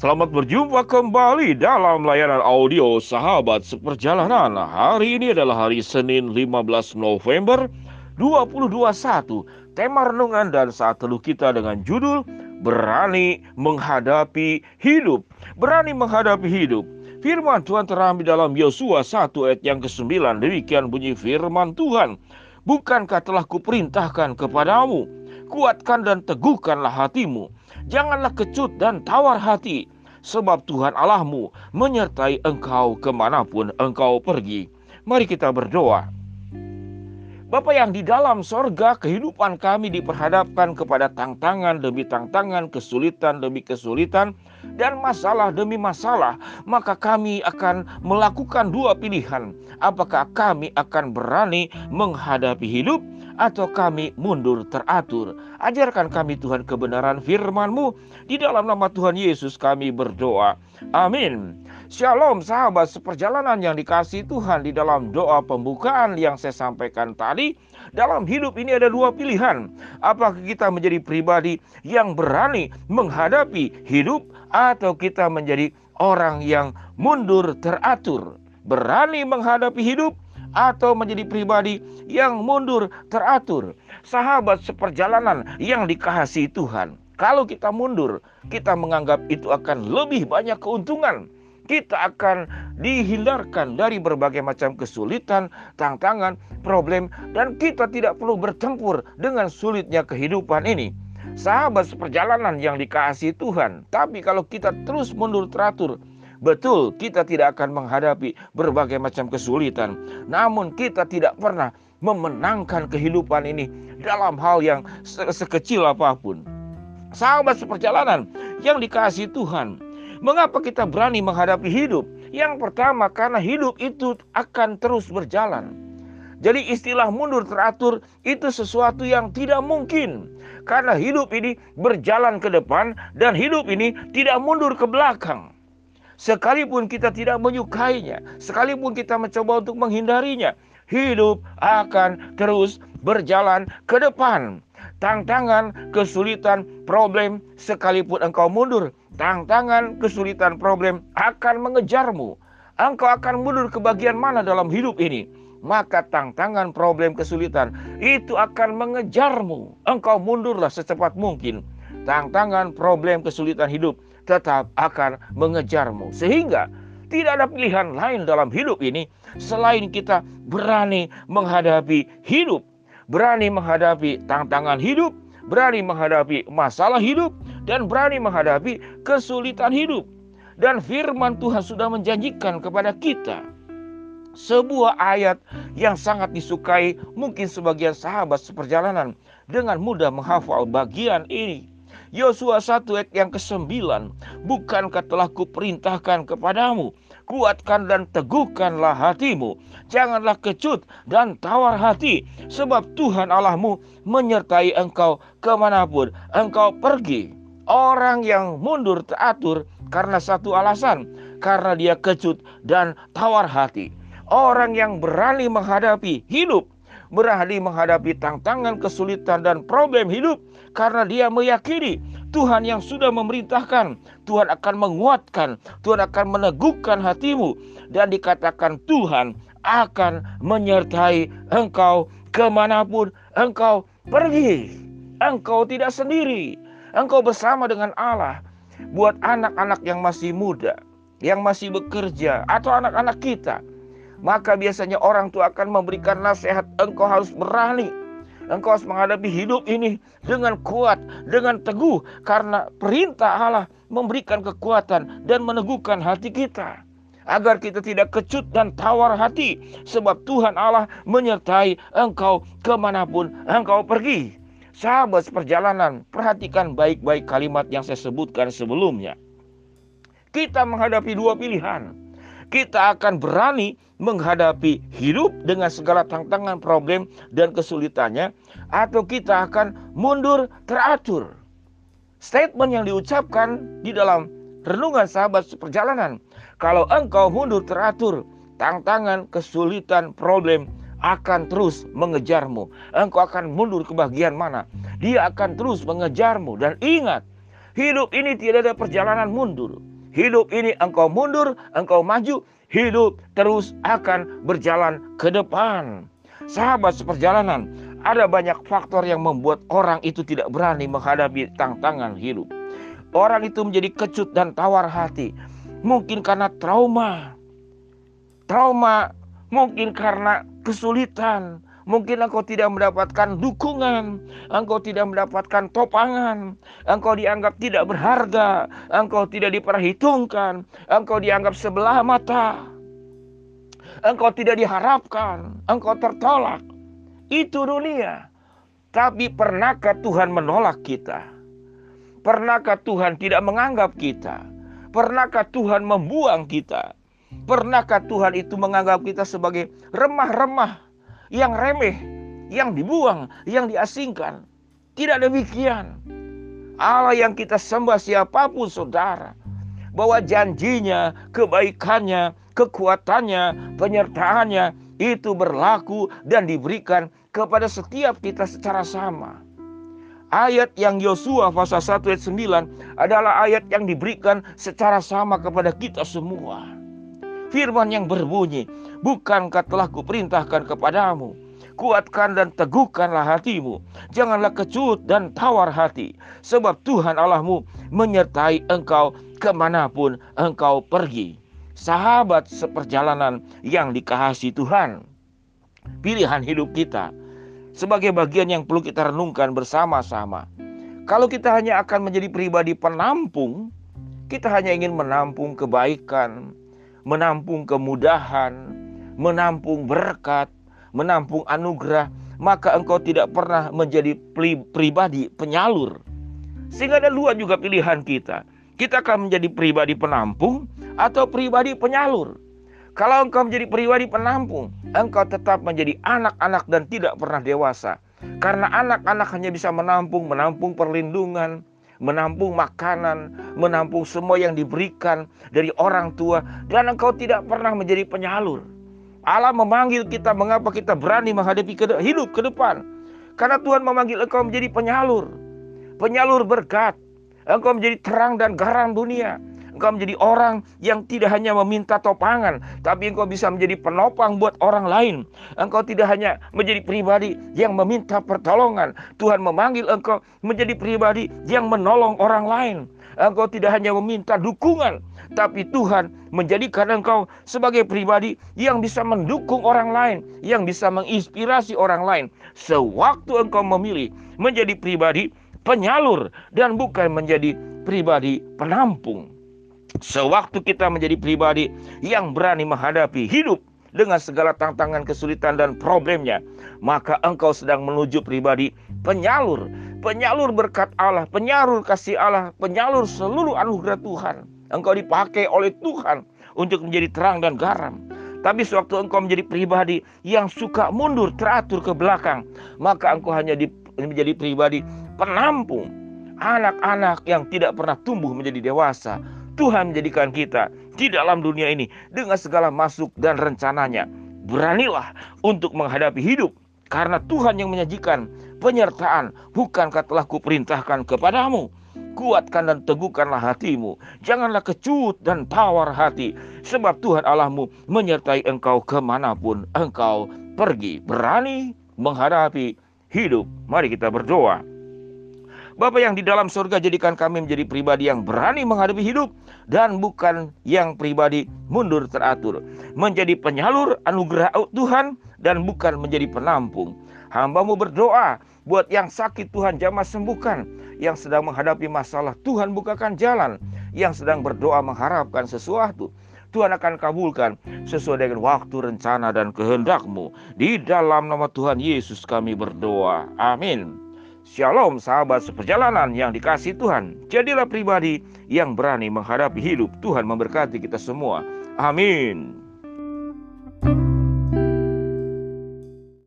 Selamat berjumpa kembali dalam layanan audio Sahabat Seperjalanan. Hari ini adalah hari Senin 15 November 2021. Tema renungan dan saat teluh kita dengan judul Berani Menghadapi Hidup. Berani menghadapi hidup. Firman Tuhan terambil dalam Yosua 1 ayat yang ke-9. Demikian bunyi firman Tuhan. Bukankah telah kuperintahkan kepadamu? Kuatkan dan teguhkanlah hatimu Janganlah kecut dan tawar hati, sebab Tuhan Allahmu menyertai engkau ke mana pun engkau pergi. Mari kita berdoa. Bapak yang di dalam sorga kehidupan kami diperhadapkan kepada tantangan demi tantangan, kesulitan demi kesulitan, dan masalah demi masalah, maka kami akan melakukan dua pilihan. Apakah kami akan berani menghadapi hidup atau kami mundur teratur. Ajarkan kami Tuhan kebenaran firman-Mu. Di dalam nama Tuhan Yesus kami berdoa. Amin. Shalom sahabat seperjalanan yang dikasih Tuhan di dalam doa pembukaan yang saya sampaikan tadi. Dalam hidup ini ada dua pilihan. Apakah kita menjadi pribadi yang berani menghadapi hidup atau kita menjadi orang yang mundur teratur. Berani menghadapi hidup atau menjadi pribadi yang mundur teratur. Sahabat seperjalanan yang dikasihi Tuhan. Kalau kita mundur, kita menganggap itu akan lebih banyak keuntungan. Kita akan dihindarkan dari berbagai macam kesulitan, tantangan, problem, dan kita tidak perlu bertempur dengan sulitnya kehidupan ini. Sahabat seperjalanan yang dikasihi Tuhan, tapi kalau kita terus mundur teratur, Betul, kita tidak akan menghadapi berbagai macam kesulitan, namun kita tidak pernah memenangkan kehidupan ini dalam hal yang se sekecil apa pun. Sahabat seperjalanan yang dikasih Tuhan, mengapa kita berani menghadapi hidup? Yang pertama, karena hidup itu akan terus berjalan. Jadi istilah mundur teratur itu sesuatu yang tidak mungkin. Karena hidup ini berjalan ke depan dan hidup ini tidak mundur ke belakang. Sekalipun kita tidak menyukainya, sekalipun kita mencoba untuk menghindarinya, hidup akan terus berjalan ke depan. Tantangan, kesulitan, problem, sekalipun engkau mundur, tantangan, kesulitan, problem akan mengejarmu. Engkau akan mundur ke bagian mana dalam hidup ini? Maka tantangan, problem, kesulitan itu akan mengejarmu. Engkau mundurlah secepat mungkin. Tantangan, problem, kesulitan hidup tetap akan mengejarmu. Sehingga tidak ada pilihan lain dalam hidup ini selain kita berani menghadapi hidup, berani menghadapi tantangan hidup, berani menghadapi masalah hidup, dan berani menghadapi kesulitan hidup. Dan firman Tuhan sudah menjanjikan kepada kita sebuah ayat yang sangat disukai mungkin sebagian sahabat seperjalanan dengan mudah menghafal bagian ini. Yosua 1 ayat yang ke-9. Bukankah telah kuperintahkan kepadamu, kuatkan dan teguhkanlah hatimu. Janganlah kecut dan tawar hati, sebab Tuhan Allahmu menyertai engkau ke mana pun engkau pergi. Orang yang mundur teratur karena satu alasan, karena dia kecut dan tawar hati. Orang yang berani menghadapi hidup berani menghadapi tantangan, kesulitan, dan problem hidup karena dia meyakini Tuhan yang sudah memerintahkan, Tuhan akan menguatkan, Tuhan akan meneguhkan hatimu, dan dikatakan Tuhan akan menyertai engkau ke mana pun engkau pergi. Engkau tidak sendiri, engkau bersama dengan Allah. Buat anak-anak yang masih muda, yang masih bekerja, atau anak-anak kita, maka biasanya orang tua akan memberikan nasihat. Engkau harus berani. Engkau harus menghadapi hidup ini dengan kuat dengan teguh. Karena perintah Allah memberikan kekuatan dan meneguhkan hati kita. Agar kita tidak kecut dan tawar hati. Sebab Tuhan Allah menyertai engkau ke mana pun engkau pergi. Sahabat seperjalanan perhatikan baik-baik kalimat yang saya sebutkan sebelumnya. Kita menghadapi dua pilihan kita akan berani menghadapi hidup dengan segala tantangan, problem, dan kesulitannya, atau kita akan mundur teratur. Statement yang diucapkan di dalam renungan sahabat seperjalanan, kalau engkau mundur teratur, tantangan, kesulitan, problem akan terus mengejarmu. Engkau akan mundur ke bagian mana? Dia akan terus mengejarmu. Dan ingat, hidup ini tidak ada perjalanan mundur. Hidup ini engkau mundur, engkau maju, hidup terus akan berjalan ke depan. Sahabat seperjalanan, ada banyak faktor yang membuat orang itu tidak berani menghadapi tantangan hidup. Orang itu menjadi kecut dan tawar hati. Mungkin karena trauma. Trauma mungkin karena kesulitan, Mungkin engkau tidak mendapatkan dukungan, engkau tidak mendapatkan topangan, engkau dianggap tidak berharga, engkau tidak diperhitungkan, engkau dianggap sebelah mata, engkau tidak diharapkan, engkau tertolak. Itu dunia. Tapi pernahkah Tuhan menolak kita? Pernahkah Tuhan tidak menganggap kita? Pernahkah Tuhan membuang kita? Pernahkah Tuhan itu menganggap kita sebagai remah-remah yang remeh, yang dibuang, yang diasingkan. Tidak demikian. Allah yang kita sembah siapa pun saudara. Bahwa janjinya, kebaikannya, kekuatannya, penyertaannya itu berlaku dan diberikan kepada setiap kita secara sama. Ayat yang Yosua pasal 1 ayat 9 adalah ayat yang diberikan secara sama kepada kita semua. Firman yang berbunyi, Bukankah telah kuperintahkan kepadamu? Kuatkan dan teguhkanlah hatimu. Janganlah kecut dan tawar hati. Sebab Tuhan Allahmu menyertai engkau ke mana pun engkau pergi. Sahabat seperjalanan yang dikasih Tuhan. Pilihan hidup kita sebagai bagian yang perlu kita renungkan bersama-sama. Kalau kita hanya akan menjadi pribadi penampung, kita hanya ingin menampung kebaikan, menampung kemudahan, menampung berkat, menampung anugerah, maka engkau tidak pernah menjadi pribadi penyalur. Sehingga ada dua juga pilihan kita. Kita akan menjadi pribadi penampung atau pribadi penyalur. Kalau engkau menjadi pribadi penampung, engkau tetap menjadi anak-anak dan tidak pernah dewasa. Karena anak-anak hanya bisa menampung, menampung perlindungan, menampung makanan, menampung semua yang diberikan dari orang tua, dan engkau tidak pernah menjadi penyalur. Allah memanggil kita mengapa kita berani menghadapi hidup ke depan. Karena Tuhan memanggil engkau menjadi penyalur. Penyalur berkat. Engkau menjadi terang dan garam dunia. Engkau menjadi orang yang tidak hanya meminta topangan, tapi engkau bisa menjadi penopang buat orang lain. Engkau tidak hanya menjadi pribadi yang meminta pertolongan. Tuhan memanggil engkau menjadi pribadi yang menolong orang lain. Engkau tidak hanya meminta dukungan, tapi Tuhan menjadikan engkau sebagai pribadi yang bisa mendukung orang lain, yang bisa menginspirasi orang lain. Sewaktu engkau memilih menjadi pribadi penyalur dan bukan menjadi pribadi penampung. Sewaktu kita menjadi pribadi yang berani menghadapi hidup dengan segala tantangan, kesulitan, dan problemnya, maka engkau sedang menuju pribadi penyalur, penyalur berkat Allah, penyalur kasih Allah, penyalur seluruh anugerah Tuhan. Engkau dipakai oleh Tuhan untuk menjadi terang dan garam. Tapi sewaktu engkau menjadi pribadi yang suka mundur, teratur ke belakang, maka engkau hanya di, menjadi pribadi penampung anak-anak yang tidak pernah tumbuh menjadi dewasa. Tuhan menjadikan kita di dalam dunia ini dengan segala masuk dan rencananya. Beranilah untuk menghadapi hidup karena Tuhan yang menyajikan penyertaan bukankah telah kuperintahkan kepadamu kuatkan dan teguhkanlah hatimu. Janganlah kecut dan tawar hati, sebab Tuhan Allahmu menyertai engkau ke mana pun engkau pergi. Berani menghadapi hidup. Mari kita berdoa. Bapa yang di dalam surga jadikan kami menjadi pribadi yang berani menghadapi hidup dan bukan yang pribadi mundur teratur. Menjadi penyalur anugerah Tuhan dan bukan menjadi penampung. Hambamu berdoa buat yang sakit Tuhan jamah sembuhkan yang sedang menghadapi masalah, Tuhan bukakan jalan. Yang sedang berdoa mengharapkan sesuatu, Tuhan akan kabulkan sesuai dengan waktu, rencana, dan kehendakmu. Di dalam nama Tuhan Yesus kami berdoa. Amin. Shalom sahabat seperjalanan yang dikasih Tuhan. Jadilah pribadi yang berani menghadapi hidup. Tuhan memberkati kita semua. Amin.